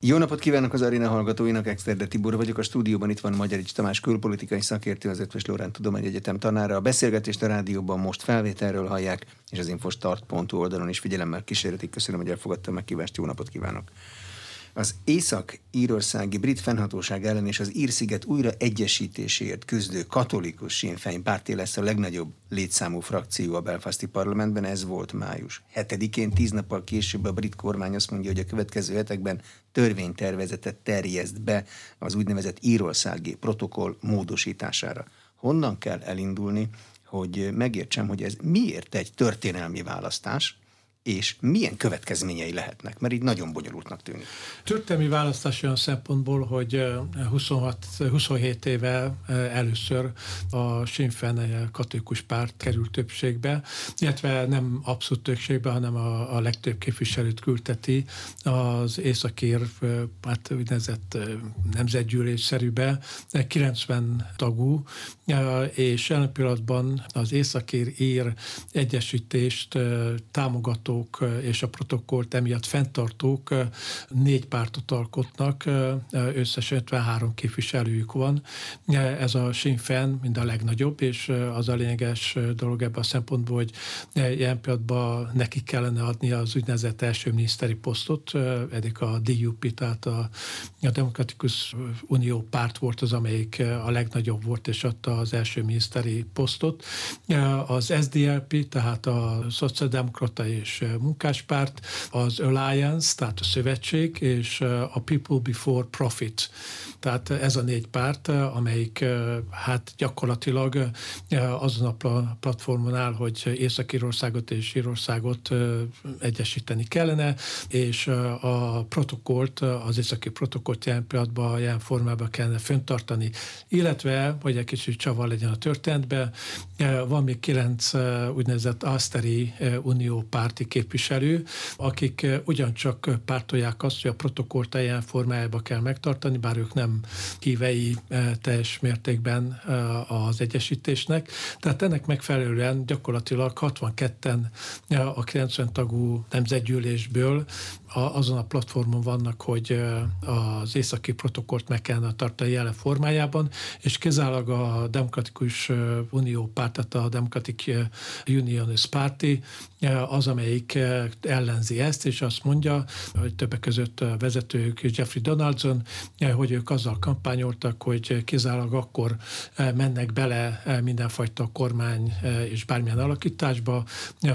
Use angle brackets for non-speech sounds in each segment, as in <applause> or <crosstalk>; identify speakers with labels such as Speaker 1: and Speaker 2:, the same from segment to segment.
Speaker 1: Jó napot kívánok az Arena hallgatóinak, Exterde Tibor vagyok. A stúdióban itt van Magyarics Tamás külpolitikai szakértő, az Ötvös Lórán Tudományegyetem tanára. A beszélgetést a rádióban most felvételről hallják, és az infostart.hu oldalon is figyelemmel kísérletik. Köszönöm, hogy elfogadtam meghívást. Jó napot kívánok! Az Észak-Írországi brit fennhatóság ellen és az Írsziget újra egyesítéséért küzdő katolikus Sinn párti lesz a legnagyobb létszámú frakció a belfasti parlamentben, ez volt május. Hetedikén, tíz nappal később a brit kormány azt mondja, hogy a következő hetekben törvénytervezetet terjeszt be az úgynevezett írországi protokoll módosítására. Honnan kell elindulni, hogy megértsem, hogy ez miért egy történelmi választás, és milyen következményei lehetnek, mert így nagyon bonyolultnak tűnik.
Speaker 2: Történelmi választás olyan szempontból, hogy 26, 27 éve először a Sinn Féin katolikus párt került többségbe, illetve nem abszolút többségbe, hanem a, a legtöbb képviselőt küldteti az északír, hát úgynevezett nemzetgyűlésszerűbe, 90 tagú, és jelen pillanatban az északír ír egyesítést támogató alkotók és a protokollt emiatt fenntartók négy pártot alkotnak, összesen 53 képviselőjük van. Ez a Sinn Féin mind a legnagyobb, és az a lényeges dolog ebben a szempontból, hogy ilyen pillanatban neki kellene adni az úgynevezett első miniszteri posztot, eddig a DUP, tehát a, a Demokratikus Unió párt volt az, amelyik a legnagyobb volt, és adta az első miniszteri posztot. Az SDLP, tehát a Szociáldemokrata és munkáspárt, az Alliance, tehát a szövetség, és a People Before Profit. Tehát ez a négy párt, amelyik hát gyakorlatilag azon a platformon áll, hogy Észak-Írországot és Írországot egyesíteni kellene, és a protokollt, az északi protokollt jelen pillanatban, jelen formában kellene föntartani, illetve, hogy egy kicsit csavar legyen a történetben, van még kilenc úgynevezett Aszteri Unió párti képviselő, akik ugyancsak pártolják azt, hogy a protokollt ilyen formájában kell megtartani, bár ők nem hívei teljes mértékben az egyesítésnek. Tehát ennek megfelelően gyakorlatilag 62-en a 90 tagú nemzetgyűlésből azon a platformon vannak, hogy az északi protokollt meg kellene tartani jelen formájában, és kizárólag a Demokratikus Unió párt, tehát a Democratic Unionist Party az, amelyik ellenzi ezt, és azt mondja, hogy többek között a vezetők Jeffrey Donaldson, hogy ők azzal kampányoltak, hogy kizárólag akkor mennek bele mindenfajta kormány és bármilyen alakításba,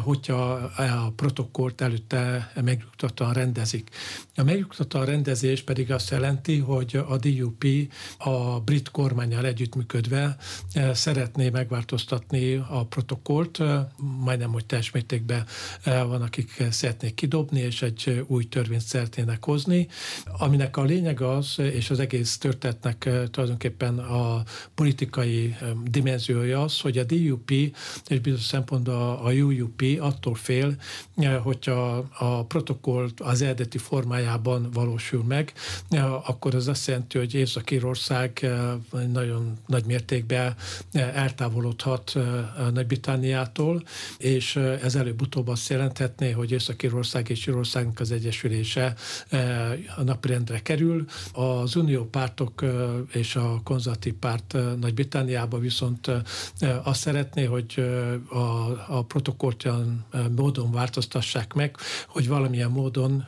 Speaker 2: hogyha a protokollt előtte megnyugtatóan rendezik. A megnyugtató rendezés pedig azt jelenti, hogy a DUP a brit kormányjal együttműködve eh, szeretné megváltoztatni a protokollt, eh, majdnem, hogy teljes mértékben eh, van, akik szeretnék kidobni, és egy új törvényt szeretnének hozni, aminek a lényeg az, és az egész történetnek tulajdonképpen a politikai dimenziója az, hogy a DUP és bizonyos szempontból a UUP attól fél, hogyha a protokollt az eredeti formájában valósul meg, akkor az azt jelenti, hogy Észak-Írország nagyon nagy mértékben eltávolodhat Nagy-Britániától, és ez előbb-utóbb azt jelenthetné, hogy Észak-Írország és Írországnak az egyesülése a napirendre kerül. Az unió pártok és a konzervatív párt Nagy-Britániában viszont azt szeretné, hogy a, a protokollt olyan módon változtassák meg, hogy valamilyen módon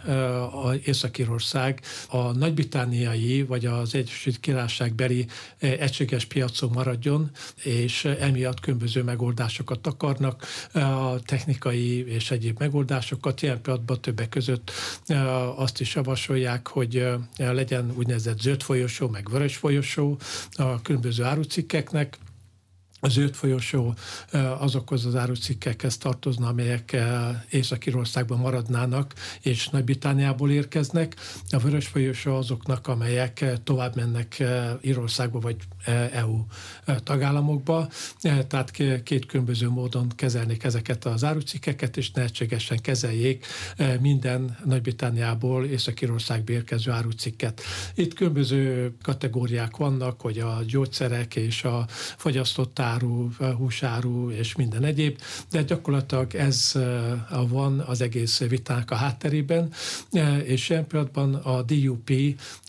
Speaker 2: a Észak-Írország a nagybritániai vagy az Egyesült Királyság beli egységes piacon maradjon, és emiatt különböző megoldásokat akarnak, a technikai és egyéb megoldásokat. Ilyen pillanatban többek között azt is javasolják, hogy legyen úgynevezett zöld folyosó, meg vörös folyosó a különböző árucikkeknek, a zöld folyosó azokhoz az árucikkekhez tartozna, amelyek Észak-Írországban maradnának, és Nagy-Britániából érkeznek. A vörös folyosó azoknak, amelyek tovább mennek Írországba vagy EU tagállamokba. Tehát két különböző módon kezelnék ezeket az árucikkeket, és nehetségesen kezeljék minden Nagy-Britániából Észak-Írországba érkező árucikket. Itt különböző kategóriák vannak, hogy a gyógyszerek és a fogyasztott textiláru, húsáru és minden egyéb, de gyakorlatilag ez van az egész vitának a hátterében, és ilyen pillanatban a DUP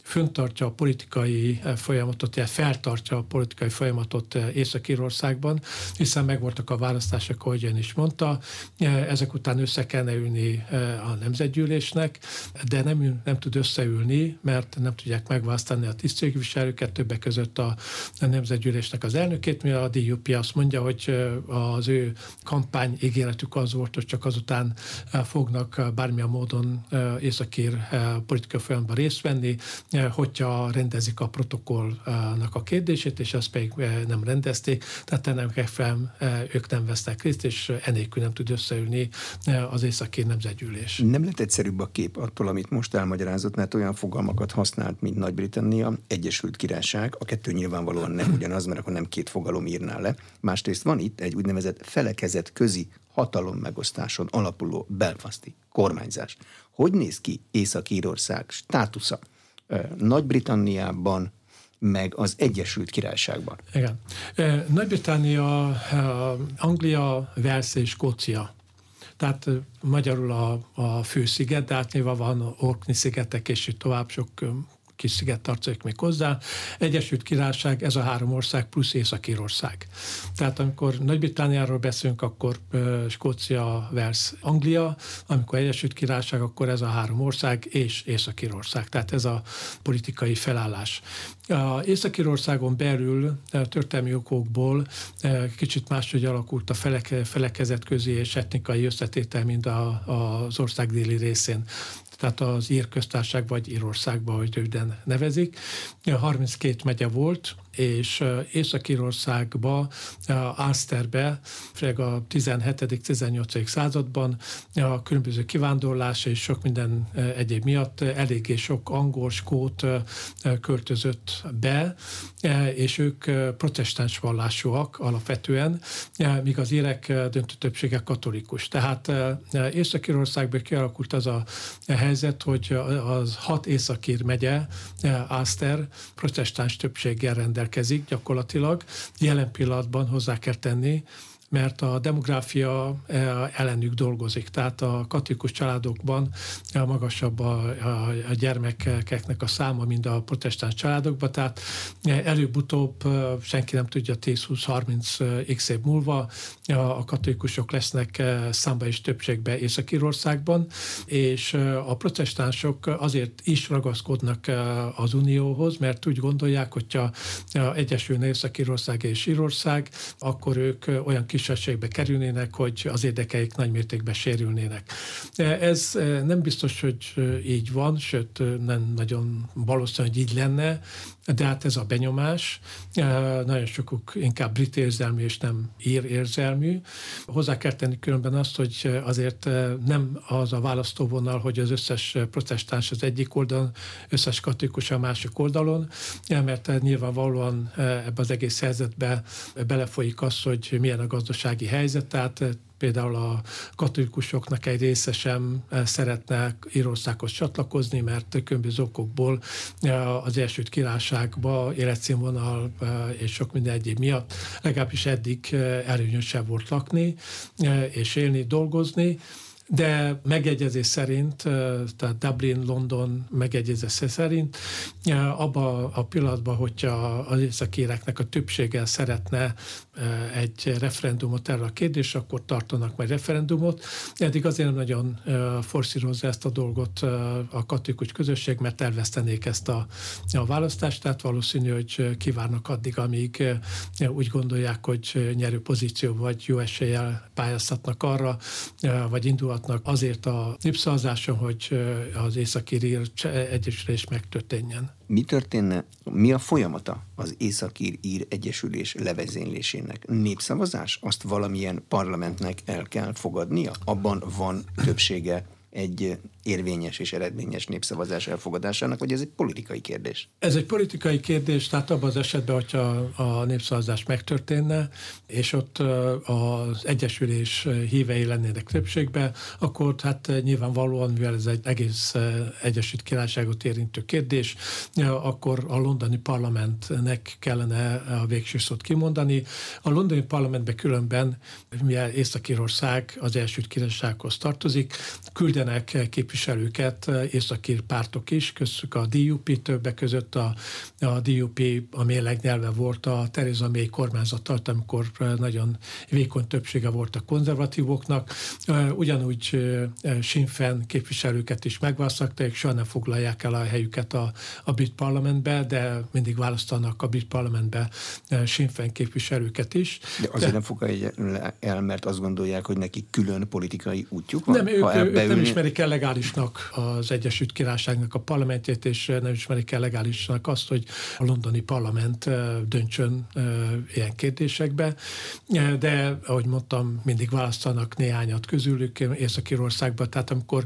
Speaker 2: föntartja a politikai eh, folyamatot, illetve feltartja a politikai folyamatot eh, Észak-Írországban, hiszen megvoltak a választások, ahogy ön is mondta, eh, ezek után össze kellene ülni a nemzetgyűlésnek, de nem, nem tud összeülni, mert nem tudják megválasztani a tisztségviselőket, többek között a, a nemzetgyűlésnek az elnökét, mi a DUP azt mondja, hogy az ő kampány ígéretük az volt, hogy csak azután fognak bármilyen módon északír politikai folyamatban részt venni, hogyha rendezik a protokollnak a kérdését, és azt pedig eh, nem rendezték, tehát ennek megfelelően eh, ők nem vesznek részt, és enélkül nem tud összeülni eh, az északi nemzetgyűlés.
Speaker 1: Nem lett egyszerűbb a kép attól, amit most elmagyarázott, mert olyan fogalmakat használt, mint Nagy-Britannia, Egyesült Királyság, a kettő nyilvánvalóan nem ugyanaz, mert akkor nem két fogalom írná le. Másrészt van itt egy úgynevezett felekezet közi hatalom megosztáson alapuló belfasti kormányzás. Hogy néz ki Észak-Írország státusza? Nagy-Britanniában, meg az Egyesült Királyságban.
Speaker 2: Igen. Nagy-Britannia, Anglia, Wales és Skócia. Tehát magyarul a, a fősziget, de hát nyilván van Orkney szigetek, és itt tovább sok kis sziget tartozik még hozzá. Egyesült Királyság, ez a három ország plusz Észak-Írország. Tehát amikor Nagy-Britániáról beszélünk, akkor Skócia, Wales, Anglia, amikor Egyesült Királyság, akkor ez a három ország és Észak-Írország. Tehát ez a politikai felállás. A Észak-Írországon belül történelmi okokból kicsit máshogy alakult a feleke, felekezet közé és etnikai összetétel, mint a, az ország déli részén tehát az ír köztársaság vagy Írországban, hogy röviden nevezik. 32 megye volt, és Észak-Írországba, Ászterbe, főleg a 17.-18. században a különböző kivándorlás és sok minden egyéb miatt eléggé sok angol, skót költözött be, és ők protestáns vallásúak alapvetően, míg az érek döntő többsége katolikus. Tehát Észak-Írországban kialakult az a helyzet, hogy az hat északír megye, Ászter protestáns többséggel rendelkezik rendelkezik gyakorlatilag. Jelen pillanatban hozzá kell tenni, mert a demográfia eh, ellenük dolgozik. Tehát a katolikus családokban magasabb a, a, a gyermekeknek a száma, mint a protestáns családokban, tehát eh, előbb-utóbb eh, senki nem tudja 10-20-30 x év múlva a katolikusok lesznek számba és többségbe Észak-Írországban, és a protestánsok azért is ragaszkodnak az Unióhoz, mert úgy gondolják, hogyha egyesülne Észak-Írország és Írország, akkor ők olyan kisebbségbe kerülnének, hogy az érdekeik nagymértékben sérülnének. Ez nem biztos, hogy így van, sőt nem nagyon valószínű, hogy így lenne, de hát ez a benyomás. Nagyon sokuk inkább brit érzelmű és nem ír érzelmű. Hozzá kell tenni különben azt, hogy azért nem az a választóvonal, hogy az összes protestáns az egyik oldalon, összes katolikus a másik oldalon, mert nyilvánvalóan ebbe az egész helyzetbe belefolyik az, hogy milyen a gazdasági helyzet, tehát például a katolikusoknak egy része sem eh, szeretne Írországhoz csatlakozni, mert különböző okokból eh, az első Királyságba életszínvonal eh, és sok minden egyéb miatt legalábbis eddig előnyösebb volt lakni és élni, dolgozni de megegyezés szerint, tehát Dublin, London megegyezés szerint abba a pillanatban, hogyha az északéreknek a többsége szeretne egy referendumot erre a kérdésre, akkor tartanak majd referendumot. Eddig azért nem nagyon forszírozza ezt a dolgot a katolikus közösség, mert elvesztenék ezt a, a választást, tehát valószínű, hogy kivárnak addig, amíg úgy gondolják, hogy nyerő pozíció vagy jó eséllyel pályázhatnak arra, vagy indulhatnak azért a népszavazáson, hogy az északír egyesülés megtörténjen.
Speaker 1: Mi történne, mi a folyamata az északír ír egyesülés levezénylésének? Népszavazás? Azt valamilyen parlamentnek el kell fogadnia? Abban van többsége egy érvényes és eredményes népszavazás elfogadásának, vagy ez egy politikai kérdés?
Speaker 2: Ez egy politikai kérdés, tehát abban az esetben, hogyha a népszavazás megtörténne, és ott az Egyesülés hívei lennének többségbe, akkor hát nyilvánvalóan, mivel ez egy egész Egyesült Királyságot érintő kérdés, akkor a londoni parlamentnek kellene a végső szót kimondani. A londoni parlamentben különben, mivel Észak-Írország az Egyesült Királysághoz tartozik, küldenek képviselőket északír pártok is, köztük a DUP többek között a, a DUP, a mérleg nyelve volt a Theresa May kormányzat alatt, amikor nagyon vékony többsége volt a konzervatívoknak. Ugyanúgy Sinn Féin képviselőket is megválasztották, soha nem foglalják el a helyüket a, a brit parlamentbe, de mindig választanak a brit parlamentbe Sinn Féin képviselőket is.
Speaker 1: De azért de, nem foglalják el, mert azt gondolják, hogy neki külön politikai útjuk van?
Speaker 2: Nem, ők, ők nem ismerik el legálisnak az Egyesült Királyságnak a parlamentjét, és nem ismerik el legálisnak azt, hogy a londoni parlament döntsön ilyen kérdésekbe. De, ahogy mondtam, mindig választanak néhányat közülük Észak-Írországban, tehát amikor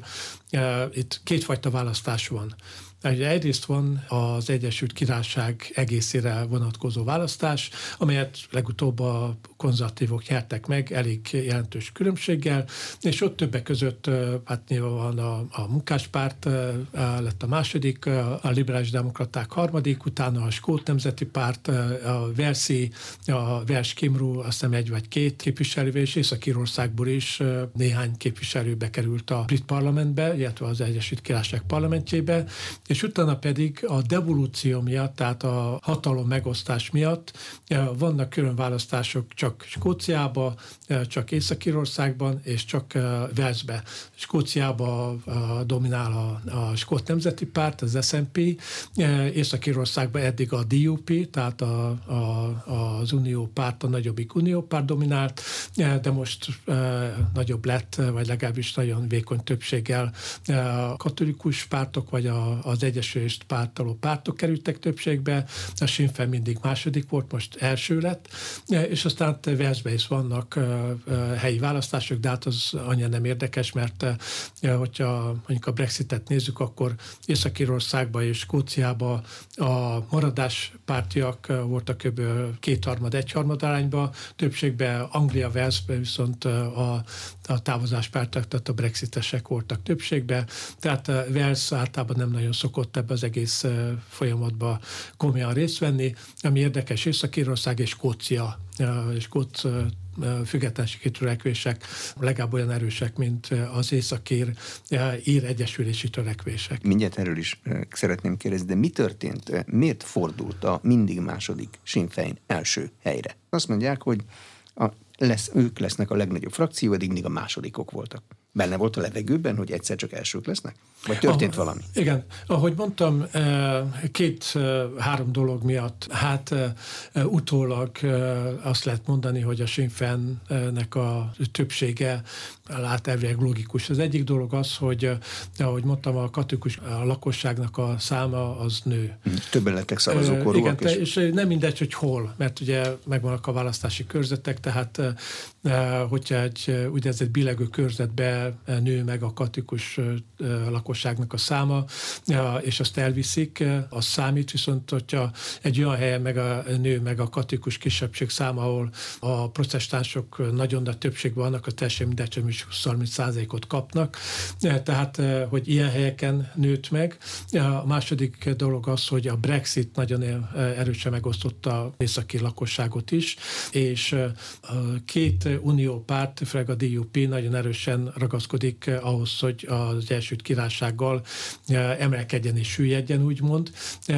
Speaker 2: itt kétfajta választás van. Egyrészt van az Egyesült Királyság egészére vonatkozó választás, amelyet legutóbb a konzervatívok nyertek meg elég jelentős különbséggel, és ott többek között hát nyilván a, a munkáspárt lett a második, a liberális demokraták harmadik, utána a Skót Nemzeti Párt, a Verszi, a Vers Kimru, azt hiszem egy vagy két képviselő, és Észak-Írországból is néhány képviselő bekerült a brit parlamentbe, illetve az Egyesült Királyság parlamentjébe, és utána pedig a devolúció miatt, tehát a hatalom megosztás miatt vannak külön választások csak Skóciába, csak Észak-Írországban és csak Velszbe. Skóciába dominál a, a Skót Nemzeti Párt, az SNP, Észak-Írországban eddig a DUP, tehát a, a, az Unió párt, a nagyobbik Unió párt dominált, de most nagyobb lett, vagy legalábbis nagyon vékony többséggel a katolikus pártok, vagy a, az Egyesülést pártaló pártok kerültek többségbe, a Sinn Féin mindig második volt, most első lett, és aztán Velszbe is vannak helyi választások, de hát az annyira nem érdekes, mert hogyha mondjuk a Brexitet nézzük, akkor Észak-Írországban és Skóciában a maradás pártiak voltak kb. kétharmad, egyharmad arányba, többségben Anglia, Velszben viszont a, a távozás pártak, tehát a brexitesek voltak többségben, tehát Wales általában nem nagyon szokott ebbe az egész folyamatba komolyan részt venni, ami érdekes Észak-Írország és Skócia, és Skót függetlenségi törekvések legalább olyan erősek, mint az északír ír egyesülési törekvések.
Speaker 1: Mindjárt erről is szeretném kérdezni, de mi történt? Miért fordult a mindig második Sinn Féin első helyre? Azt mondják, hogy a, lesz, ők lesznek a legnagyobb frakció, eddig mindig a másodikok voltak. Benne volt a levegőben, hogy egyszer csak elsők lesznek? Vagy történt ah, valami?
Speaker 2: Igen. Ahogy mondtam, két-három dolog miatt, hát utólag azt lehet mondani, hogy a Sinn Fénnek a többsége lát elvileg logikus. Az egyik dolog az, hogy ahogy mondtam, a katolikus a lakosságnak a száma az nő.
Speaker 1: Hm, többen lettek szavazókorúak.
Speaker 2: Igen, és... és nem mindegy, hogy hol, mert ugye megvannak a választási körzetek, tehát hogyha egy úgynevezett billegő körzetbe nő meg a katolikus lakosságnak a száma, és azt elviszik, az számít, viszont hogyha egy olyan helyen meg a nő meg a katolikus kisebbség száma, ahol a protestánsok nagyon nagy többségben vannak, a teljesen mindegy, hogy is 20-30 százalékot kapnak, tehát hogy ilyen helyeken nőtt meg. A második dolog az, hogy a Brexit nagyon erősen megosztotta északi lakosságot is, és két unió párt, főleg a DUP nagyon erősen ragaszkodik ahhoz, hogy az Egyesült Királysággal emelkedjen és süllyedjen, úgymond.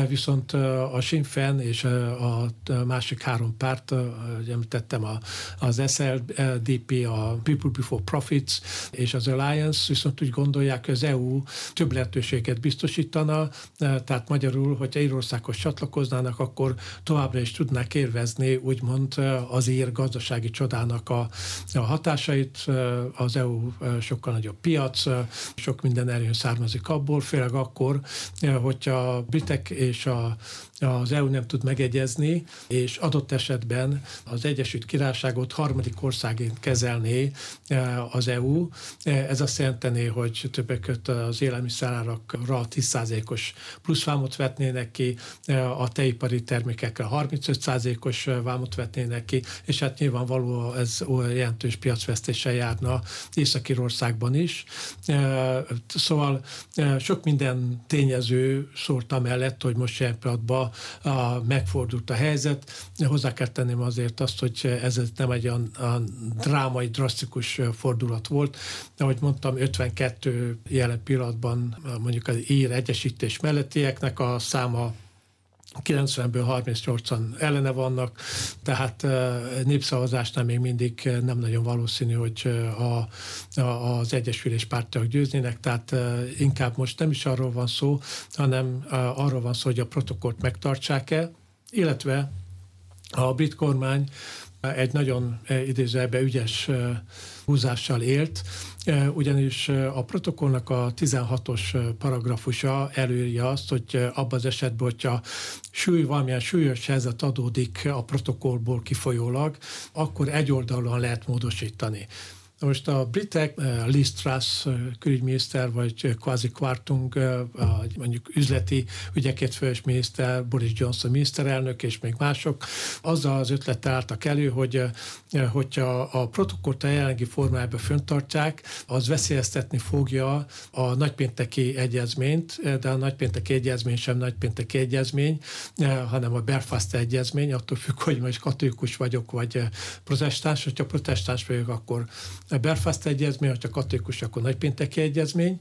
Speaker 2: Viszont a Sinn Féin és a másik három párt, említettem, az SLDP, a People Before Profits és az Alliance viszont úgy gondolják, hogy az EU több lehetőséget biztosítana, tehát magyarul, hogyha Írországhoz csatlakoznának, akkor továbbra is tudnák érvezni, úgymond az ír gazdasági csodának a, a hatásait. Az EU sokkal nagyobb piac, sok minden eljön származik abból, főleg akkor, hogyha a britek és a az EU nem tud megegyezni, és adott esetben az Egyesült Királyságot harmadik országként kezelné e, az EU. E, ez azt jelenteni, hogy többek között az élelmiszerárakra 10%-os pluszvámot vetnének ki, e, a teipari termékekre 35%-os vámot vetnének ki, és hát nyilvánvaló ez jelentős piacvesztéssel járna Észak-Írországban is. Szóval sok minden tényező szólt mellett, hogy most ilyen pillanatban a, megfordult a helyzet. Hozzá kell tenném azért azt, hogy ez nem egy olyan drámai, drasztikus fordulat volt. De ahogy mondtam, 52 jelen pillanatban mondjuk az ír egyesítés mellettieknek a száma 90-ből 38-an ellene vannak, tehát népszavazásnál még mindig nem nagyon valószínű, hogy a, a, az Egyesülés pártiak győznének, tehát inkább most nem is arról van szó, hanem arról van szó, hogy a protokollt megtartsák-e, illetve a brit kormány egy nagyon idézőjelbe ügyes húzással élt, ugyanis a protokollnak a 16-os paragrafusa előírja azt, hogy abban az esetben, hogyha súly, valamilyen súlyos helyzet adódik a protokollból kifolyólag, akkor egyoldalúan lehet módosítani. Most a britek, eh, Liz Truss eh, külügyminiszter, vagy Quasi Quartung, eh, mondjuk üzleti ügyekért fős miniszter, Boris Johnson miniszterelnök és még mások, azzal az ötlettel álltak elő, hogy hogyha a protokollt a jelenlegi formájában föntartják, az veszélyeztetni fogja a nagypénteki egyezményt, de a nagypénteki egyezmény sem nagypénteki egyezmény, hanem a Belfast egyezmény, attól függ, hogy most katolikus vagyok, vagy protestáns. Hogyha protestáns vagyok, akkor Belfast egyezmény, hogyha katolikus, akkor nagypénteki egyezmény,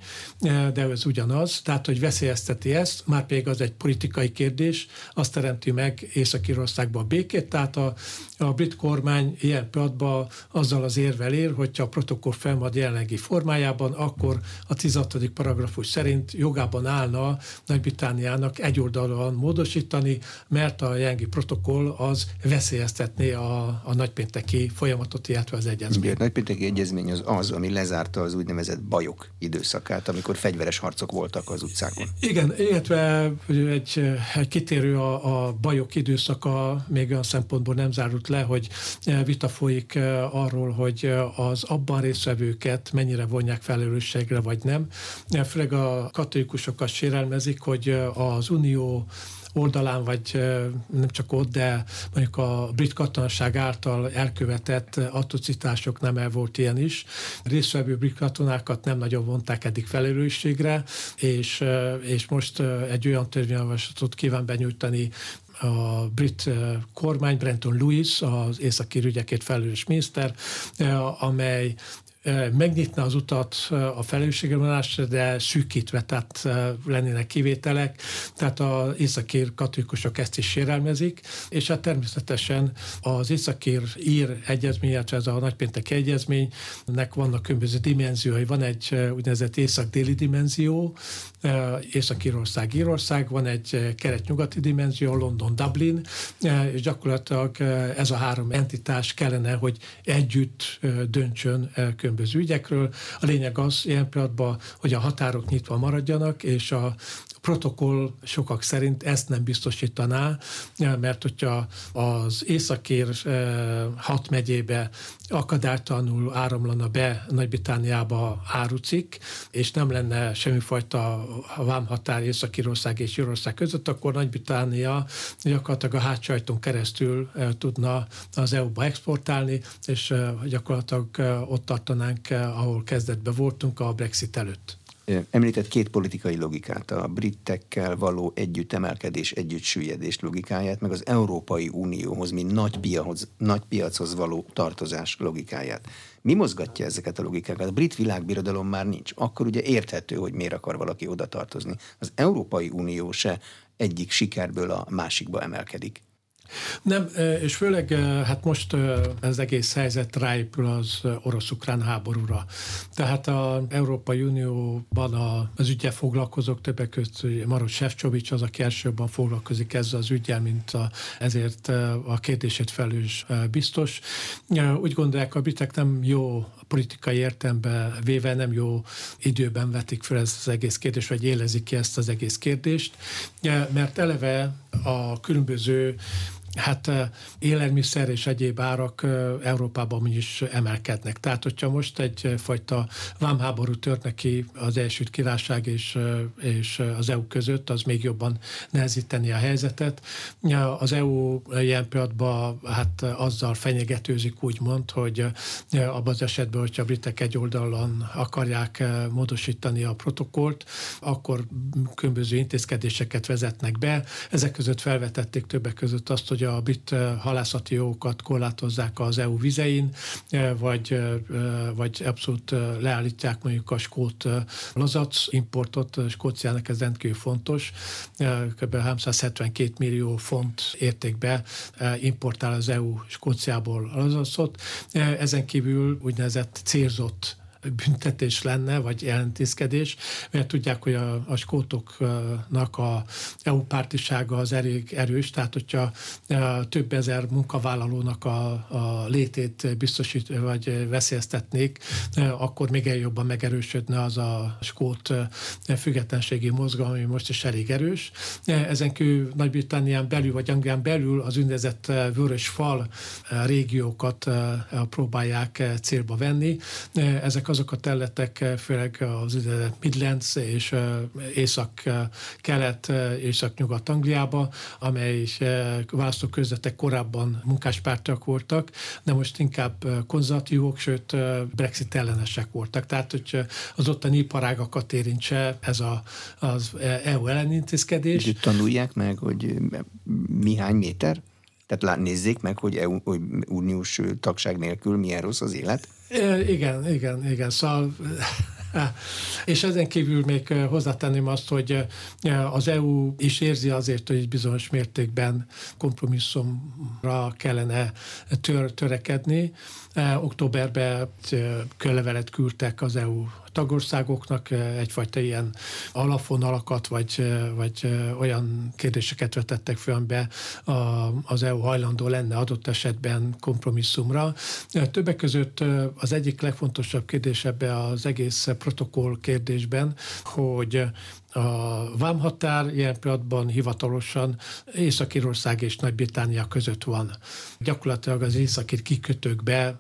Speaker 2: de ez ugyanaz, tehát hogy veszélyezteti ezt, már pedig az egy politikai kérdés, azt teremti meg Észak-Írországban a békét, tehát a, a brit kormány ilyen pillanatban azzal az érvel ér, hogyha a protokoll felmad jelenlegi formájában, akkor a 16. paragrafus szerint jogában állna Nagy-Britániának egyoldalúan módosítani, mert a jelenlegi protokoll az veszélyeztetné a, a nagypénteki folyamatot, illetve az egyezményt.
Speaker 1: A nagypénteki egyezmény az az, ami lezárta az úgynevezett bajok időszakát, amikor fegyveres harcok voltak az utcákon.
Speaker 2: Igen, illetve egy, egy kitérő a, a bajok időszaka még olyan szempontból nem zárult le, hogy vita folyik arról, hogy az abban részvevőket mennyire vonják felelősségre, vagy nem. Főleg a katolikusokat sérelmezik, hogy az Unió oldalán, vagy nem csak ott, de mondjuk a brit katonaság által elkövetett atrocitások nem el volt ilyen is. Részvevő brit katonákat nem nagyon vonták eddig felelősségre, és, és most egy olyan törvényjavaslatot kíván benyújtani a brit kormány, Brenton Lewis, az északi ügyekért felelős miniszter, amely megnyitna az utat a felelősségvonásra, de szűkítve, tehát lennének kivételek, tehát az északír katolikusok ezt is sérelmezik, és hát természetesen az északír ír egyezmény, illetve ez a nagypéntek egyezménynek vannak különböző dimenziói. Van egy úgynevezett észak-déli dimenzió, Észak-Írország, Írország, van egy kelet-nyugati dimenzió, London, Dublin, és gyakorlatilag ez a három entitás kellene, hogy együtt döntsön különböző ügyekről. A lényeg az ilyen pillanatban, hogy a határok nyitva maradjanak, és a protokoll sokak szerint ezt nem biztosítaná, mert hogyha az északír eh, hat megyébe akadálytalanul áramlana be Nagy-Britániába árucik, és nem lenne semmifajta vámhatár Észak-Írország és Írország között, akkor Nagy-Británia gyakorlatilag a hátsajton keresztül eh, tudna az EU-ba exportálni, és eh, gyakorlatilag ott tartanánk, ahol kezdetben voltunk a Brexit előtt.
Speaker 1: Említett két politikai logikát, a britekkel való együtt emelkedés, együtt süllyedés logikáját, meg az Európai Unióhoz, mint nagy, piahoz, nagy piachoz való tartozás logikáját. Mi mozgatja ezeket a logikákat? A brit világbirodalom már nincs. Akkor ugye érthető, hogy miért akar valaki oda tartozni. Az Európai Unió se egyik sikerből a másikba emelkedik.
Speaker 2: Nem, és főleg hát most az egész helyzet ráépül az orosz-ukrán háborúra. Tehát az Európai Unióban az ügyel foglalkozók többek között Maros Sefcsovics az, aki elsőbben foglalkozik ezzel az ügyel, mint a, ezért a kérdését felős biztos. Úgy gondolják, a britek nem jó politikai értelemben véve nem jó időben vetik fel ezt az egész kérdést, vagy élezik ki ezt az egész kérdést, mert eleve a különböző hát élelmiszer és egyéb árak Európában is emelkednek. Tehát, hogyha most egyfajta vámháború tört neki az Egyesült Királyság és, és az EU között, az még jobban nehezíteni a helyzetet. Az EU ilyen pillanatban hát azzal fenyegetőzik úgymond, hogy abban az esetben, hogyha a britek egy oldalon akarják módosítani a protokollt, akkor különböző intézkedéseket vezetnek be. Ezek között felvetették többek között azt, hogy hogy a brit halászati jogokat korlátozzák az EU vizein, vagy, vagy abszolút leállítják mondjuk a skót lazac importot, Skóciának ez rendkívül fontos, kb. 372 millió font értékbe importál az EU Skóciából lazacot. Ezen kívül úgynevezett célzott büntetés lenne, vagy jelentészkedés, mert tudják, hogy a, a skótoknak a EU pártisága az elég erős, tehát hogyha a több ezer munkavállalónak a, a létét biztosít, vagy veszélyeztetnék, akkor még jobban megerősödne az a skót függetlenségi mozgalom, ami most is elég erős. Ezen kívül Nagy-Britannián belül, vagy Anglián belül az úgynevezett vörös fal régiókat próbálják célba venni. Ezek azok a területek, főleg az Midlands és észak-kelet, észak-nyugat-Angliába, amely választókörzetek korábban munkáspártiak voltak, de most inkább konzervatívok, sőt Brexit ellenesek voltak. Tehát, hogy az ottani iparágakat érintse ez a, az EU ellenintézkedés.
Speaker 1: Tanulják meg, hogy mi hány méter? Tehát nézzék meg, hogy, EU, hogy uniós tagság nélkül milyen rossz az élet.
Speaker 2: Igen, igen, igen. Szóval <laughs> és ezen kívül még hozzátenném azt, hogy az EU is érzi azért, hogy bizonyos mértékben kompromisszumra kellene tör, törekedni. Októberben kölevelet küldtek az EU tagországoknak egyfajta ilyen alapvonalakat, vagy, vagy olyan kérdéseket vetettek fel, amiben az EU hajlandó lenne adott esetben kompromisszumra. Többek között az egyik legfontosabb kérdés ebbe az egész protokoll kérdésben, hogy a vámhatár ilyen pillanatban hivatalosan Észak-Írország és Nagy-Britannia között van. Gyakorlatilag az északi kikötőkbe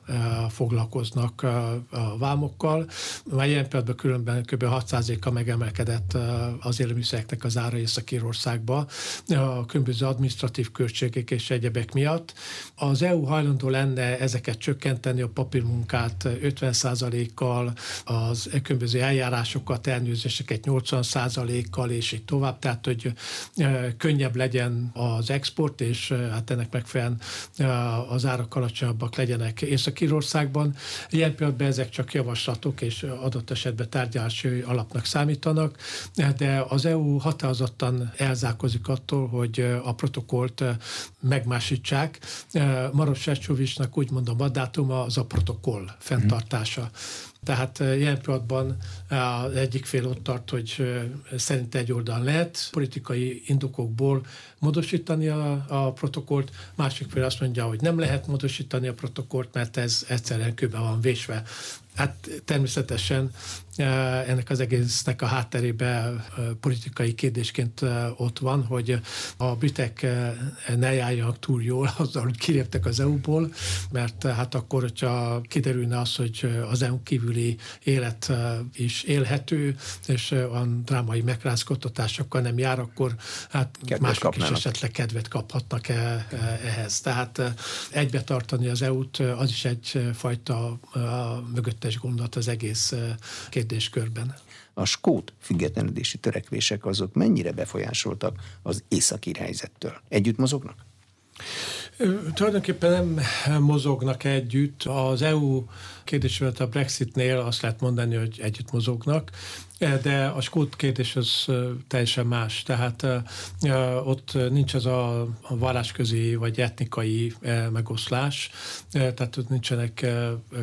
Speaker 2: foglalkoznak a vámokkal. Már ilyen pillanatban különben kb. 6%-a megemelkedett az élelmiszereknek az ára Észak-Írországba a különböző administratív költségek és egyebek miatt. Az EU hajlandó lenne ezeket csökkenteni, a papírmunkát 50%-kal, az különböző eljárásokat, elnőzéseket 80 kal és így tovább, tehát hogy könnyebb legyen az export, és hát ennek megfelelően az árak alacsonyabbak legyenek Észak-Írországban. Ilyen pillanatban ezek csak javaslatok, és adott esetben tárgyalási alapnak számítanak, de az EU határozottan elzárkozik attól, hogy a protokollt megmásítsák. Maros Sefcsovicsnak úgymond a mandátuma az a protokoll fenntartása. Mm. Tehát ilyen pillanatban az egyik fél ott tart, hogy szerint egy oldal lehet politikai indokokból módosítani a, a protokollt, másik fél azt mondja, hogy nem lehet módosítani a protokollt, mert ez egyszerűen kőbe van vésve. Hát természetesen ennek az egésznek a hátterében politikai kérdésként ott van, hogy a britek ne járjanak túl jól <laughs> azzal, hogy kiléptek az EU-ból, mert hát akkor, hogyha kiderülne az, hogy az EU kívüli élet is élhető, és olyan drámai megrázkodtatásokkal nem jár, akkor hát kedvet mások kapnának. is esetleg kedvet kaphatnak e, ehhez. Tehát egybe tartani az EU-t, az is egyfajta mögöttes gondolat az egész kérdéskörben.
Speaker 1: A skót függetlenedési törekvések azok mennyire befolyásoltak az északi helyzettől? Együtt mozognak?
Speaker 2: Tulajdonképpen nem mozognak együtt. Az EU kérdésével a Brexitnél azt lehet mondani, hogy együtt mozognak, de a skót kérdés az teljesen más. Tehát ott nincs az a vallásközi vagy etnikai megoszlás, tehát ott nincsenek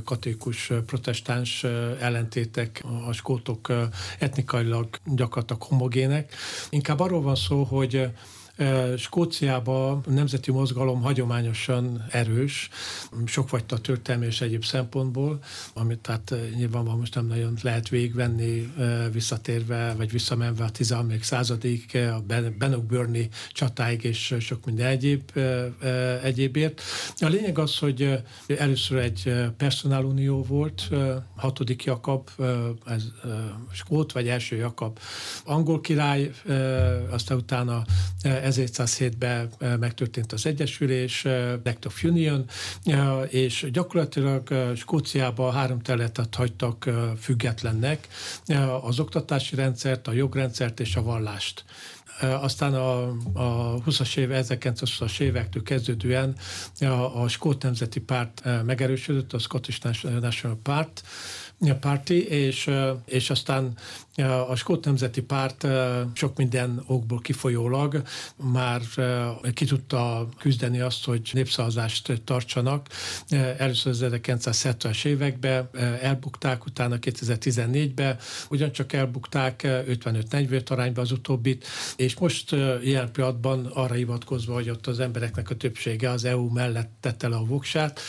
Speaker 2: katolikus protestáns ellentétek, a skótok etnikailag gyakorlatilag homogének. Inkább arról van szó, hogy Skóciában a nemzeti mozgalom hagyományosan erős, sokfajta történelmi és egyéb szempontból, amit tehát nyilvánvalóan most nem nagyon lehet végigvenni visszatérve, vagy visszamenve a 13. századig, a Bannockburni csatáig és sok minden egyéb, egyébért. A lényeg az, hogy először egy personálunió volt, hatodik Jakab, ez Skót, vagy első Jakab angol király, aztán utána 1707-ben megtörtént az Egyesülés, Act of Union, és gyakorlatilag Skóciában három területet hagytak függetlennek, az oktatási rendszert, a jogrendszert és a vallást. Aztán a, a 20-as év, 1920-as évektől kezdődően a, a Skót Nemzeti Párt megerősödött, a Scottish National Part, párti, és, és aztán a Skót Nemzeti Párt sok minden okból kifolyólag már ki tudta küzdeni azt, hogy népszavazást tartsanak. Először az 1970-es években elbukták, utána 2014-ben ugyancsak elbukták 55-45 arányban az utóbbit, és most ilyen pillanatban arra hivatkozva, hogy ott az embereknek a többsége az EU mellett tette le a voksát,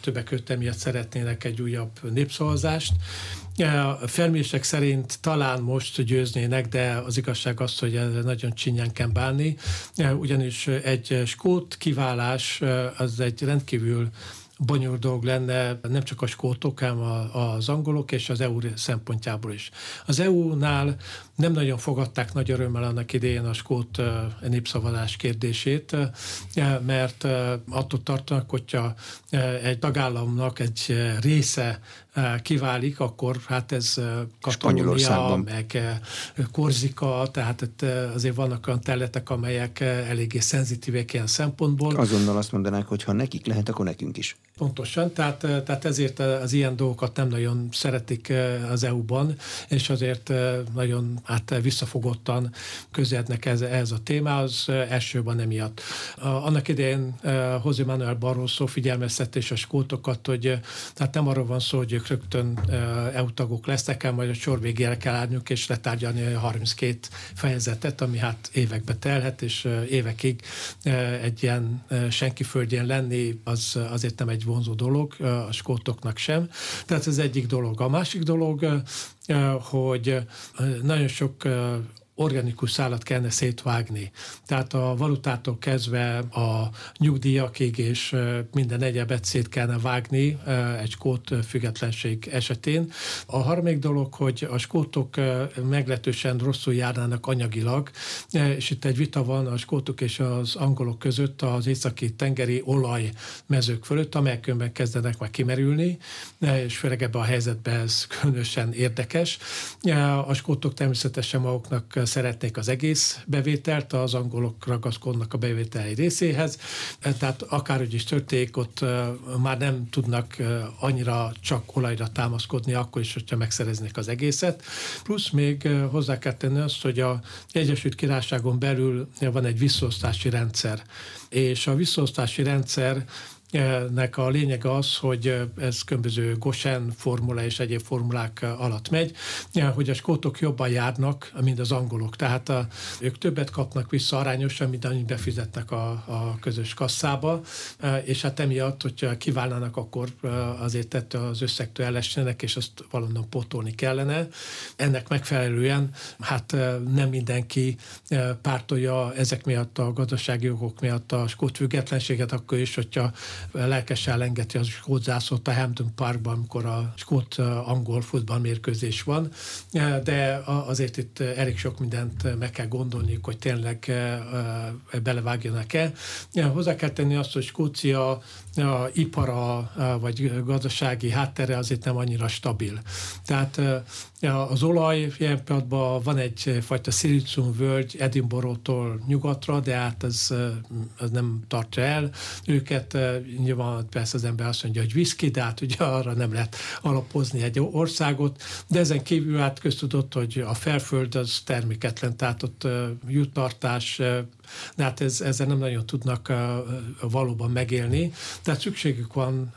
Speaker 2: többek között emiatt szeretnének egy újabb népszavazást, a felmérések szerint talán most győznének, de az igazság az, hogy ez nagyon csinyán kell bánni, ugyanis egy skót kiválás az egy rendkívül bonyolult dolog lenne nem csak a skótok, hanem az angolok és az EU szempontjából is. Az EU-nál nem nagyon fogadták nagy örömmel annak idején a skót népszavazás kérdését, mert attól tartanak, hogyha egy tagállamnak egy része kiválik, akkor hát ez Katalónia, meg Korzika, tehát itt azért vannak olyan területek, amelyek eléggé szenzitívek ilyen szempontból.
Speaker 1: Azonnal azt mondanák, hogy ha nekik lehet, akkor nekünk is.
Speaker 2: Pontosan, tehát, tehát ezért az ilyen dolgokat nem nagyon szeretik az EU-ban, és azért nagyon hát visszafogottan közelednek ez, ez a témához, elsőben emiatt. Annak idején José Manuel Barroso figyelmeztetés a skótokat, hogy tehát nem arról van szó, hogy ők rögtön EU tagok lesznek, el, majd a sor végére kell állniuk és letárgyalni a 32 fejezetet, ami hát évekbe telhet, és évekig egy ilyen senki földjén lenni, az azért nem egy vonzó dolog, a skótoknak sem. Tehát ez egyik dolog. A másik dolog, hogy nagyon sok organikus szálat kellene szétvágni. Tehát a valutától kezdve a nyugdíjakig és minden egyebet szét kellene vágni egy skót függetlenség esetén. A harmadik dolog, hogy a skótok meglehetősen rosszul járnának anyagilag, és itt egy vita van a skótok és az angolok között az északi tengeri olajmezők fölött, amelyek önben kezdenek már kimerülni, és főleg ebben a helyzetben ez különösen érdekes. A skótok természetesen maguknak szeretnék az egész bevételt, az angolok ragaszkodnak a bevételi részéhez, tehát akárhogy is történik, ott már nem tudnak annyira csak olajra támaszkodni, akkor is, hogyha megszereznék az egészet. Plusz még hozzá kell tenni azt, hogy a Egyesült Királyságon belül van egy visszaosztási rendszer, és a visszaosztási rendszer nek a lényege az, hogy ez különböző Goshen formula és egyéb formulák alatt megy, hogy a skótok jobban járnak, mint az angolok. Tehát a, ők többet kapnak vissza arányosan, mint amit befizetnek a, a közös kasszába, és hát emiatt, hogyha kiválnának, akkor azért tett az összegtől elessenek, és azt valonnan pótolni kellene. Ennek megfelelően hát nem mindenki pártolja ezek miatt a gazdasági jogok miatt a skót függetlenséget, akkor is, hogyha lelkesen elengedti az skót zászlót a Hampton Parkban, amikor a skót-angol futballmérkőzés van, de azért itt elég sok mindent meg kell gondolni, hogy tényleg belevágjanak-e. Hozzá kell tenni azt, hogy Skócia a ipara vagy gazdasági háttere azért nem annyira stabil. Tehát az olaj ilyen pillanatban van egyfajta szilícium völgy Edinburgh-tól nyugatra, de hát ez, ez nem tartja el őket. Nyilván persze az ember azt mondja, hogy viszki, de hát ugye arra nem lehet alapozni egy országot, de ezen kívül hát köztudott, hogy a felföld az terméketlen, tehát ott jutartás, de hát ez, ezzel nem nagyon tudnak valóban megélni. Tehát szükségük van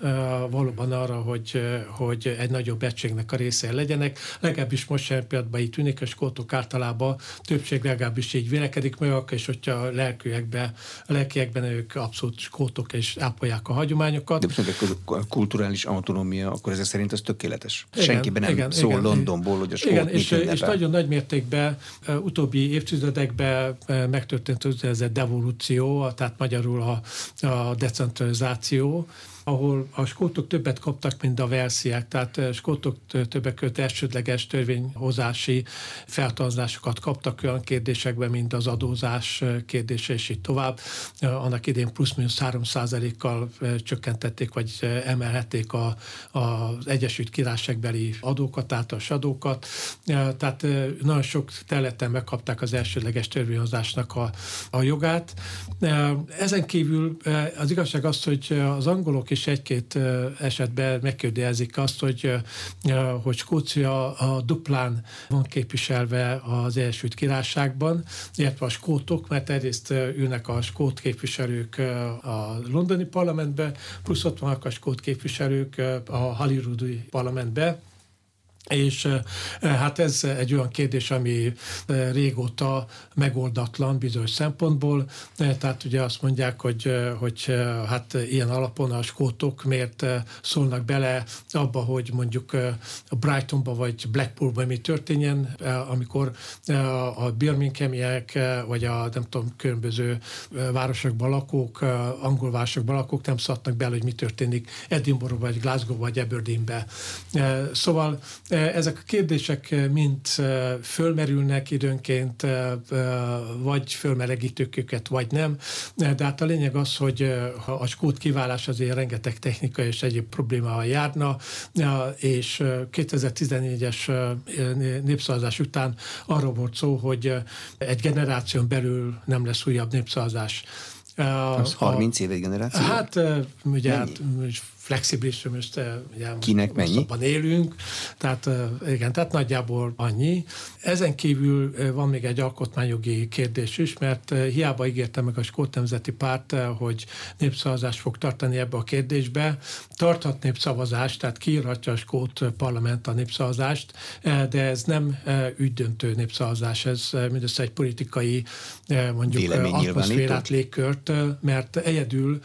Speaker 2: valóban arra, hogy, hogy egy nagyobb egységnek a része legyenek. Legalábbis most sem például így tűnik, a skótok általában többség legalábbis így vélekedik meg, és hogyha a lelkűekben, a lelkiekben ők abszolút skótok és ápolják a hagyományokat.
Speaker 1: De most a kulturális autonómia, akkor ezek szerint az tökéletes. Igen, Senkiben nem igen, szól igen, Londonból, hogy a skót igen,
Speaker 2: és, és nagyon nagy mértékben utóbbi évtizedekben megtörtént az devolúció, tehát magyarul a, a decentralizáció, ahol a skótok többet kaptak, mint a versziák, tehát a skótok többek között elsődleges törvényhozási feltartásokat kaptak olyan kérdésekben, mint az adózás kérdése, és így tovább. Annak idén plusz-minusz 3 kal csökkentették, vagy emelhették a, az Egyesült Királyságbeli adókat, a adókat. Tehát nagyon sok területen megkapták az elsődleges törvényhozásnak a, a jogát. Ezen kívül az igazság az, hogy az angolok és egy-két esetben megkérdezi azt, hogy, hogy Skócia a duplán van képviselve az Egyesült Királyságban, illetve a skótok, mert egyrészt ülnek a skót képviselők a londoni parlamentbe, plusz ott vannak a skót képviselők a Holyroodi parlamentbe, és hát ez egy olyan kérdés, ami régóta megoldatlan bizonyos szempontból. Tehát ugye azt mondják, hogy, hogy hát ilyen alapon a skótok miért szólnak bele abba, hogy mondjuk a Brightonba vagy Blackpoolba mi történjen, amikor a Birminghamiek vagy a nem tudom, különböző városokban lakók, angol városokban lakók nem szatnak bele, hogy mi történik Edinburgh vagy Glasgow vagy Aberdeenbe. Szóval ezek a kérdések mind fölmerülnek időnként, vagy fölmelegítők őket, vagy nem, de hát a lényeg az, hogy a skót kiválás azért rengeteg technika és egyéb problémával járna, és 2014-es népszavazás után arról volt szó, hogy egy generáción belül nem lesz újabb népszavazás.
Speaker 1: Az 30 év egy generáció?
Speaker 2: Hát ugye hát, flexibilis, most ugye
Speaker 1: Kinek mennyi?
Speaker 2: élünk, tehát igen, tehát nagyjából annyi. Ezen kívül van még egy alkotmányjogi kérdés is, mert hiába ígérte meg a Skót Nemzeti Párt, hogy népszavazást fog tartani ebbe a kérdésbe. Tarthat népszavazást, tehát kiírhatja a Skót Parlament a népszavazást, de ez nem ügydöntő népszavazás, ez mindössze egy politikai mondjuk atmoszférát, légkört, mert egyedül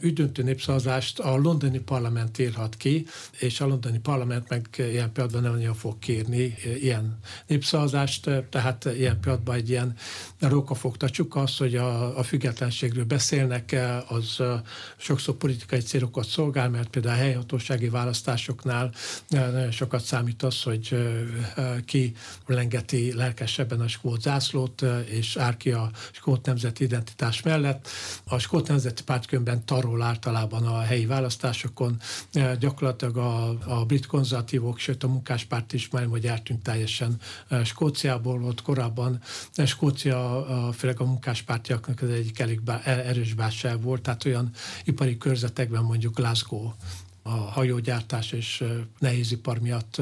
Speaker 2: ügydöntő népszavazást a London londoni parlament írhat ki, és a londoni parlament meg ilyen pillanatban nem nagyon fog kérni ilyen népszavazást, tehát ilyen pillanatban egy ilyen rókafogta csuk az, hogy a, a függetlenségről beszélnek, az sokszor politikai célokat szolgál, mert például a helyhatósági választásoknál nagyon sokat számít az, hogy ki lengeti lelkesebben a skót zászlót, és ár ki a skót nemzeti identitás mellett. A skót nemzeti pártkönben tarol általában a helyi választás, választásokon eh, gyakorlatilag a, a brit konzervatívok, sőt a munkáspárt is már hogy eltűnt teljesen eh, Skóciából volt korábban. Eh, Skócia főleg a munkáspártiaknak az egyik elég erős bárság volt, tehát olyan ipari körzetekben mondjuk Glasgow a hajógyártás és nehézipar miatt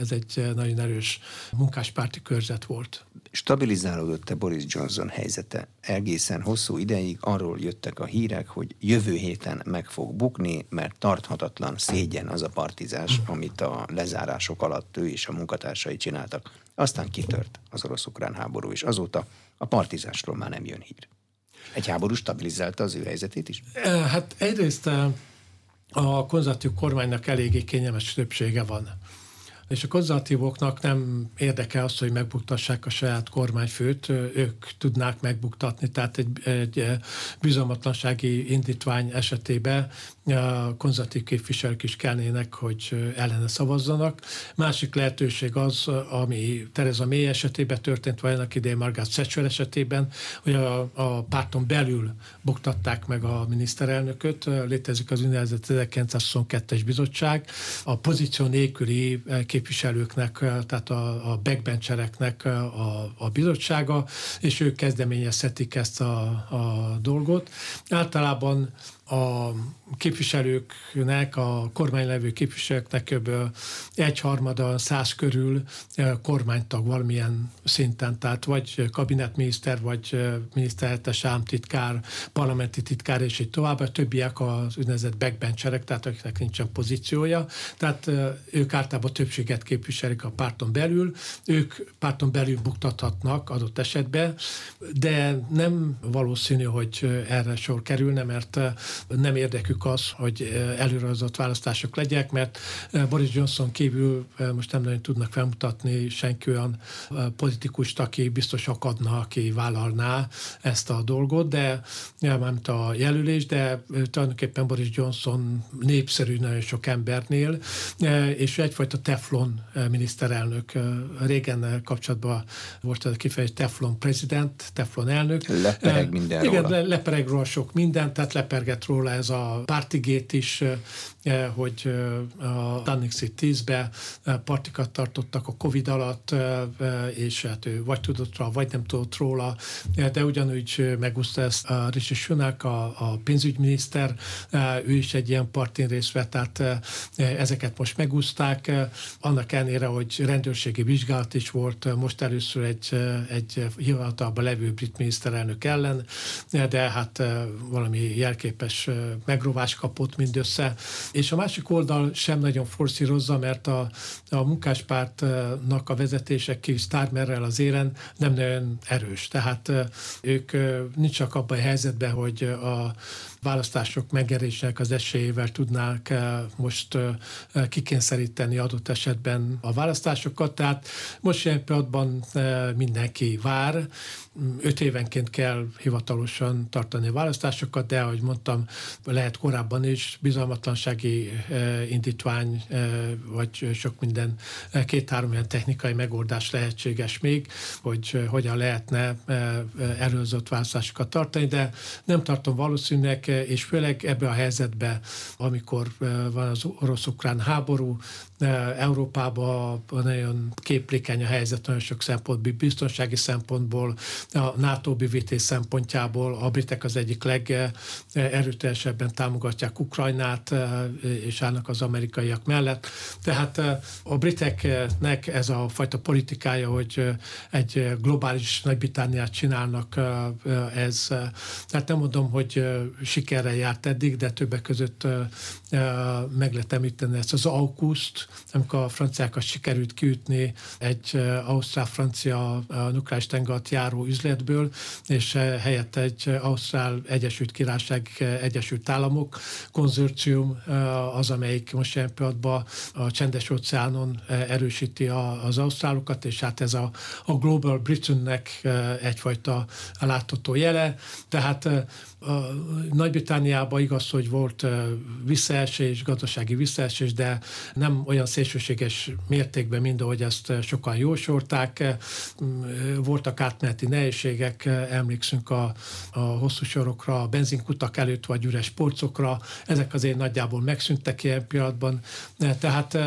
Speaker 2: ez egy nagyon erős munkáspárti körzet volt.
Speaker 1: Stabilizálódott-e Boris Johnson helyzete? Egészen hosszú ideig arról jöttek a hírek, hogy jövő héten meg fog bukni, mert tarthatatlan szégyen az a partizás, amit a lezárások alatt ő és a munkatársai csináltak. Aztán kitört az orosz-ukrán háború, és azóta a partizásról már nem jön hír. Egy háború stabilizálta az ő helyzetét is?
Speaker 2: Hát egyrészt a konzervatív kormánynak eléggé kényelmes többsége van és a konzervatívoknak nem érdekel az, hogy megbuktassák a saját kormányfőt, ők tudnák megbuktatni, tehát egy, egy bizalmatlansági indítvány esetében a konzervatív képviselők is kellnének, hogy ellene szavazzanak. Másik lehetőség az, ami Tereza May esetében történt, vagy ennek idején Margaret Thatcher esetében, hogy a, a párton belül buktatták meg a miniszterelnököt. Létezik az úgynevezett 1922-es bizottság. A pozíció nélküli képviselőknek, tehát a, a backbenchereknek a, a bizottsága, és ők kezdeményezhetik ezt a, a dolgot. Általában a képviselőknek, a kormánylevő képviselőknek kb. egyharmada, száz körül kormánytag valamilyen szinten, tehát vagy kabinetminiszter, vagy miniszterhelyettes államtitkár, parlamenti titkár, és így tovább. A többiek az úgynevezett backbencherek, tehát akiknek nincsen pozíciója. Tehát ők általában többséget képviselik a párton belül, ők párton belül buktathatnak adott esetben, de nem valószínű, hogy erre sor kerülne, mert nem érdekük az, hogy előrehozott választások legyek, mert Boris Johnson kívül most nem nagyon tudnak felmutatni senki olyan politikust, aki biztos akadna, aki vállalná ezt a dolgot, de nem a jelölés, de tulajdonképpen Boris Johnson népszerű nagyon sok embernél, és egyfajta teflon miniszterelnök. Régen kapcsolatban volt a kifejezés teflon prezident, teflon elnök.
Speaker 1: Lepereg minden
Speaker 2: Igen, róla. lepereg róla sok minden, tehát leperget róla ez a pártigét is, hogy eh, a Street 10-be eh, partikat tartottak a Covid alatt, és hát ő vagy tudott róla, vagy nem tudott róla, de ugyanúgy megúszta ezt a Rishi Sunak, a, a pénzügyminiszter, ő is egy ilyen partin részt vett, tehát ezeket most megúszták, annak ellenére, hogy rendőrségi vizsgálat is volt most először egy, egy hivatalban levő brit miniszterelnök ellen, de hát valami jelképes megrovás kapott mindössze. És a másik oldal sem nagyon forszírozza, mert a, a munkáspártnak a vezetése ki Starmerrel az éren nem nagyon erős. Tehát ők nincs csak abban a helyzetben, hogy a választások megerésének az esélyével tudnák most kikényszeríteni adott esetben a választásokat. Tehát most ilyen pillanatban mindenki vár, öt évenként kell hivatalosan tartani a választásokat, de ahogy mondtam, lehet korábban is bizalmatlansági indítvány, vagy sok minden két-három ilyen technikai megoldás lehetséges még, hogy hogyan lehetne előzött választásokat tartani, de nem tartom valószínűleg, és főleg ebbe a helyzetbe, amikor van az orosz-ukrán háború, Európában nagyon képlékeny a helyzet nagyon sok szempontból, biztonsági szempontból, a NATO bővítés szempontjából a britek az egyik legerőteljesebben támogatják Ukrajnát, és állnak az amerikaiak mellett. Tehát a briteknek ez a fajta politikája, hogy egy globális Nagy-Britániát csinálnak, ez, tehát nem mondom, hogy sikerrel járt eddig, de többek között meg lehet említeni ezt az auguszt, amikor a franciákat sikerült kiütni egy ausztrál-francia nukleáris tengerat járó üzletből, és helyett egy Ausztrál Egyesült Királyság Egyesült Államok konzorcium az, amelyik most ilyen pillanatban a csendes óceánon erősíti az ausztrálokat, és hát ez a, a Global Britainnek egyfajta látható jele. Tehát Nagy-Britániában igaz, hogy volt visszaesés, gazdasági visszaesés, de nem olyan szélsőséges mértékben, mint ahogy ezt sokan jósolták. Voltak átmeneti nehézségek, emlékszünk a, a hosszú sorokra, a benzinkutak előtt, vagy üres polcokra. Ezek azért nagyjából megszűntek ilyen pillanatban. Tehát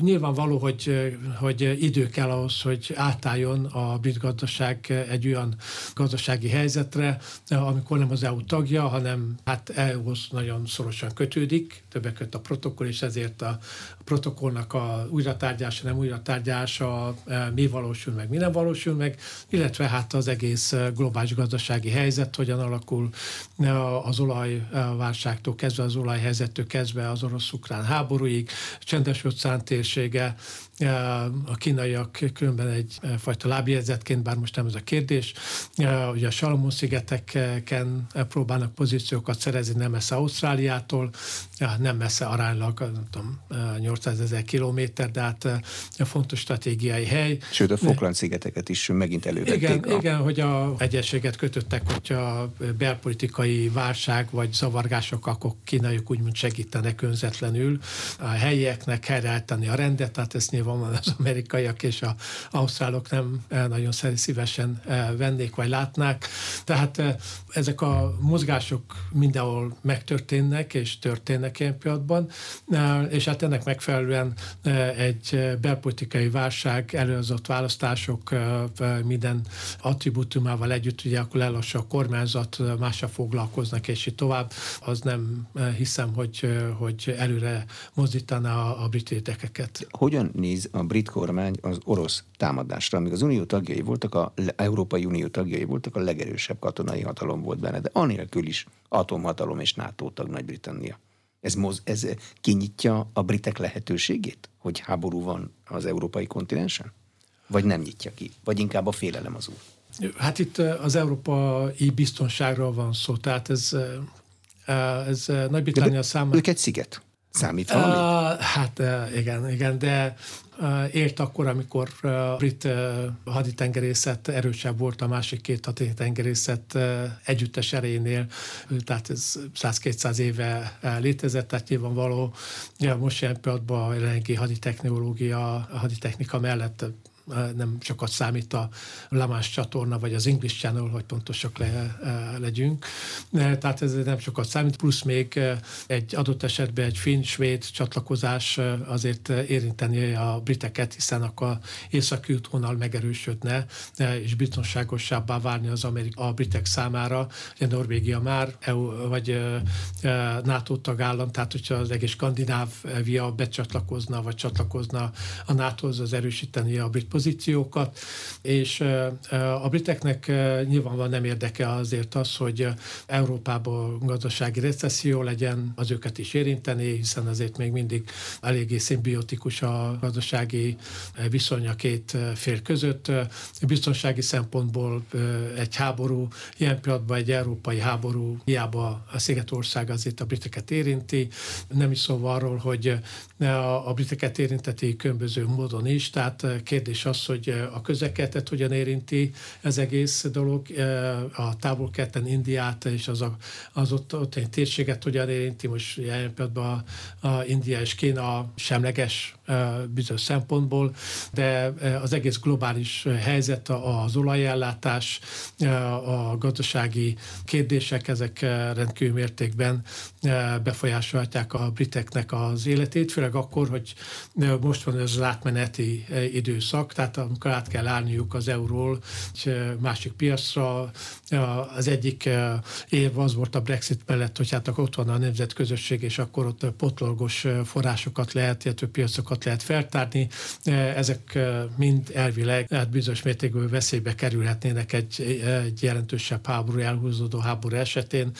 Speaker 2: nyilvánvaló, hogy, hogy idő kell ahhoz, hogy átálljon a brit gazdaság egy olyan gazdasági helyzetre, amikor nem az EU tagja, hanem hát EU-hoz nagyon szorosan kötődik, többek között a protokoll, és ezért a protokollnak a újratárgyása, nem újratárgyása, e, mi valósul meg, mi nem valósul meg, illetve hát az egész e, globális gazdasági helyzet, hogyan alakul e, az olajválságtól kezdve, az olajhelyzettől kezdve az orosz-ukrán háborúig, csendes óceán térsége, a kínaiak különben egyfajta lábjegyzetként, bár most nem ez a kérdés, ugye a Salomon-szigeteken próbálnak pozíciókat szerezni nem messze Ausztráliától, nem messze aránylag, nem tudom, 800 ezer kilométer, de hát fontos stratégiai hely.
Speaker 1: Sőt, a Falkland-szigeteket is megint elővették.
Speaker 2: Igen, a... igen, hogy a egyességet kötöttek, hogyha belpolitikai válság vagy zavargások, akkor kínaiak úgymond segítenek önzetlenül a helyieknek helyreállítani a rendet, tehát ezt nyilván nyilvánvalóan az amerikaiak és a ausztrálok nem nagyon szívesen vennék vagy látnák. Tehát ezek a mozgások mindenhol megtörténnek és történnek ilyen pillanatban, és hát ennek megfelelően egy belpolitikai válság, előhozott választások minden attribútumával együtt, ugye akkor lelassa a kormányzat, másra foglalkoznak, és így tovább, az nem hiszem, hogy, hogy előre mozdítaná a, a brit érdekeket.
Speaker 1: Hogyan néz a brit kormány az orosz támadásra? Amíg az unió tagjai voltak, a Európai Unió tagjai voltak, a legerősebb katonai hatalom volt benne, de anélkül is atomhatalom és NATO tag Nagy-Britannia. Ez, moz, ez kinyitja a britek lehetőségét, hogy háború van az európai kontinensen? Vagy nem nyitja ki? Vagy inkább a félelem az úr?
Speaker 2: Hát itt az európai biztonságról van szó, tehát ez, ez Nagy-Britannia számára...
Speaker 1: Ők egy sziget. Számít valami? Uh,
Speaker 2: hát uh, igen, igen, de uh, ért akkor, amikor a brit haditengerészet erősebb volt a másik két haditengerészet együttes erejénél, tehát ez 100-200 éve létezett, tehát nyilvánvaló, ja, most ilyen pillanatban a jelenlegi haditechnológia, a haditechnika mellett nem sokat számít a Lamás csatorna, vagy az English Channel, hogy pontosak le, legyünk. Tehát ez nem sokat számít, plusz még egy adott esetben egy finn-svéd csatlakozás azért érinteni a briteket, hiszen akkor északi útvonal megerősödne, és biztonságosabbá válni az Amerik- a britek számára. Ugye Norvégia már EU vagy NATO tagállam, tehát hogyha az egész Skandinávia becsatlakozna, vagy csatlakozna a NATO-hoz, az erősíteni a brit pozíciókat, és a briteknek nyilvánvalóan nem érdeke azért az, hogy Európában gazdasági recesszió legyen, az őket is érinteni, hiszen azért még mindig eléggé szimbiotikus a gazdasági viszony a két fél között. Biztonsági szempontból egy háború, ilyen pillanatban egy európai háború, hiába a Szigetország azért a briteket érinti, nem is szóval arról, hogy a briteket érinteti különböző módon is, tehát kérdés kérdés az, hogy a közlekedet hogyan érinti ez egész dolog, a távol Indiát és az, a, az ott, ott térséget hogyan érinti, most jelen pillanatban a, a India és Kína semleges bizonyos szempontból, de az egész globális helyzet, az olajellátás, a gazdasági kérdések, ezek rendkívül mértékben befolyásolhatják a briteknek az életét, főleg akkor, hogy most van ez az átmeneti időszak, tehát amikor át kell állniuk az euról egy másik piacra, az egyik év az volt a Brexit mellett, hogy hát ott van a nemzetközösség, és akkor ott potlorgos forrásokat lehet, illetve piacokat lehet feltárni. Ezek mind elvileg hát bizonyos mértékben veszélybe kerülhetnének egy, egy jelentősebb háború, elhúzódó háború esetén.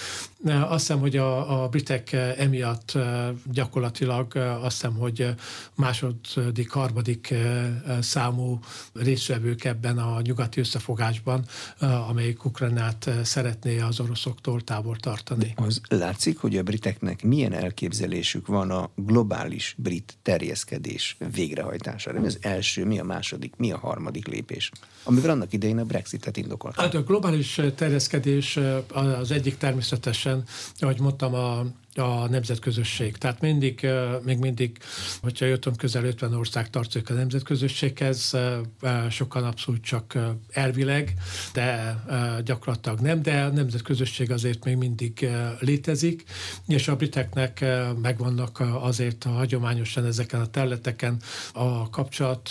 Speaker 2: Azt hiszem, hogy a, a britek emiatt gyakorlatilag azt hiszem, hogy második, harmadik számú részvevők ebben a nyugati összefogásban, amelyik Ukrajnát szeretné az oroszoktól távol tartani.
Speaker 1: Az látszik, hogy a briteknek milyen elképzelésük van a globális brit terjeszkedés végrehajtására. Mi az első, mi a második, mi a harmadik lépés, amivel annak idején a Brexitet indokolták?
Speaker 2: Hát a globális terjeszkedés az egyik természetesen, ahogy mondtam, a a nemzetközösség. Tehát mindig, még mindig, hogyha jöttem közel 50 ország tartozik a nemzetközösséghez, sokan abszolút csak elvileg, de gyakorlatilag nem, de a nemzetközösség azért még mindig létezik, és a briteknek megvannak azért hagyományosan ezeken a területeken a kapcsolat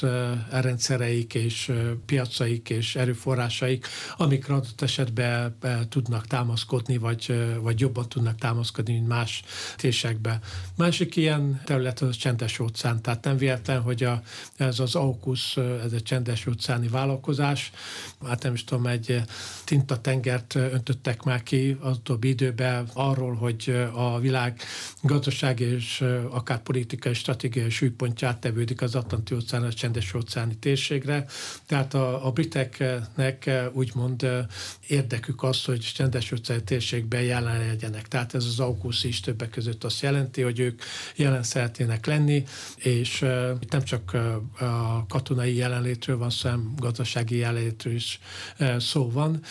Speaker 2: rendszereik és piacaik és erőforrásaik, amikre adott esetben tudnak támaszkodni, vagy, vagy jobban tudnak támaszkodni, mint más más tésekbe. Másik ilyen terület az a csendes óceán, tehát nem véletlen, hogy a, ez az AUKUS, ez egy csendes óceáni vállalkozás, hát nem is tudom, egy tintatengert öntöttek már ki az utóbbi időben arról, hogy a világ gazdasági és akár politikai stratégiai súlypontját tevődik az Atlanti óceán, a csendes óceáni térségre. Tehát a, a briteknek úgymond érdekük az, hogy csendes óceáni térségben jelen legyenek. Tehát ez az AUKUS is többek között azt jelenti, hogy ők jelen szeretnének lenni, és uh, nem csak a katonai jelenlétről van szó, hanem gazdasági jelenlétről is szó van.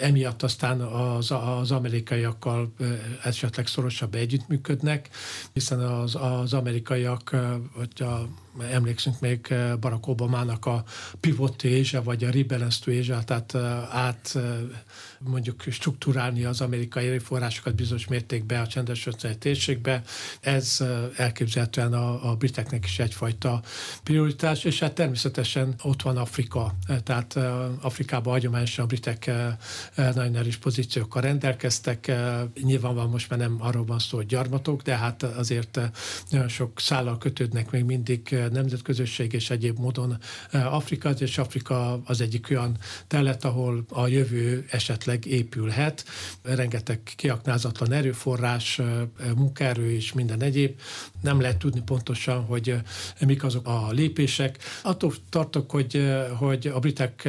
Speaker 2: Emiatt aztán az, az amerikaiakkal esetleg szorosabb együttműködnek, hiszen az, az amerikaiak, a emlékszünk még Barack Obamának a pivot to vagy a rebalance to tehát át mondjuk struktúrálni az amerikai erőforrásokat bizonyos mértékben a csendes térségbe. Ez elképzelhetően a, a briteknek is egyfajta prioritás, és hát természetesen ott van Afrika, tehát Afrikában hagyományosan a britek nagyon erős pozíciókkal rendelkeztek. Nyilvánvalóan most már nem arról van szó, hogy gyarmatok, de hát azért nagyon sok szállal kötődnek még mindig nemzetközösség és egyéb módon Afrika, és Afrika az egyik olyan terület, ahol a jövő esetleg épülhet. Rengeteg kiaknázatlan erőforrás, munkaerő és minden egyéb. Nem lehet tudni pontosan, hogy mik azok a lépések. Attól tartok, hogy, hogy a britek,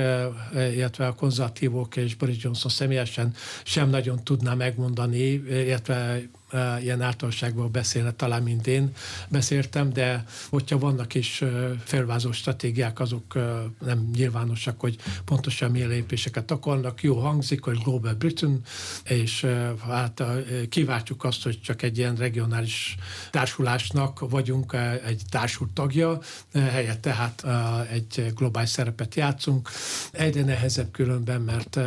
Speaker 2: illetve a konzervatívok és Boris Johnson személyesen sem nagyon tudná megmondani, illetve ilyen általánosságban beszélne, talán mint én beszéltem, de hogyha vannak is felvázó stratégiák, azok nem nyilvánosak, hogy pontosan milyen lépéseket akarnak. Jó hangzik, hogy Global Britain, és hát kiváltjuk azt, hogy csak egy ilyen regionális társulásnak vagyunk egy társult tagja, helyett tehát egy globális szerepet játszunk. Egyre nehezebb különben, mert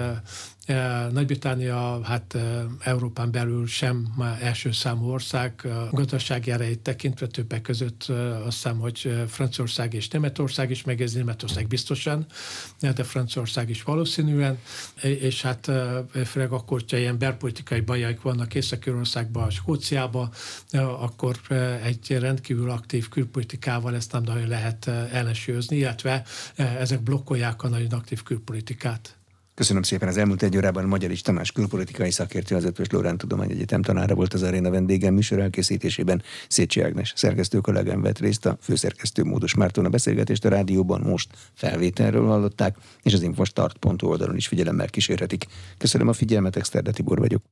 Speaker 2: nagy-Britannia hát Európán belül sem már első számú ország, a gazdasági erejét tekintve többek között azt hiszem, hogy Franciaország és Németország is megérzi, Németország biztosan, de Franciaország is valószínűen, és hát főleg akkor, hogyha ilyen belpolitikai bajaik vannak Észak-Írországban, Skóciában, akkor egy rendkívül aktív külpolitikával ezt nem nagyon lehet ellensúlyozni, illetve ezek blokkolják a nagyon aktív külpolitikát.
Speaker 1: Köszönöm szépen az elmúlt egy órában Magyarics Tamás külpolitikai szakértő, az Ötvös Lórán Tudományegyetem tanára volt az aréna vendégem műsor elkészítésében. Szécsi Ágnes szerkesztő kollégám vett részt, a főszerkesztő Módos Márton a beszélgetést a rádióban most felvételről hallották, és az infostart.hu oldalon is figyelemmel kísérhetik. Köszönöm a figyelmet, Exterde Tibor vagyok.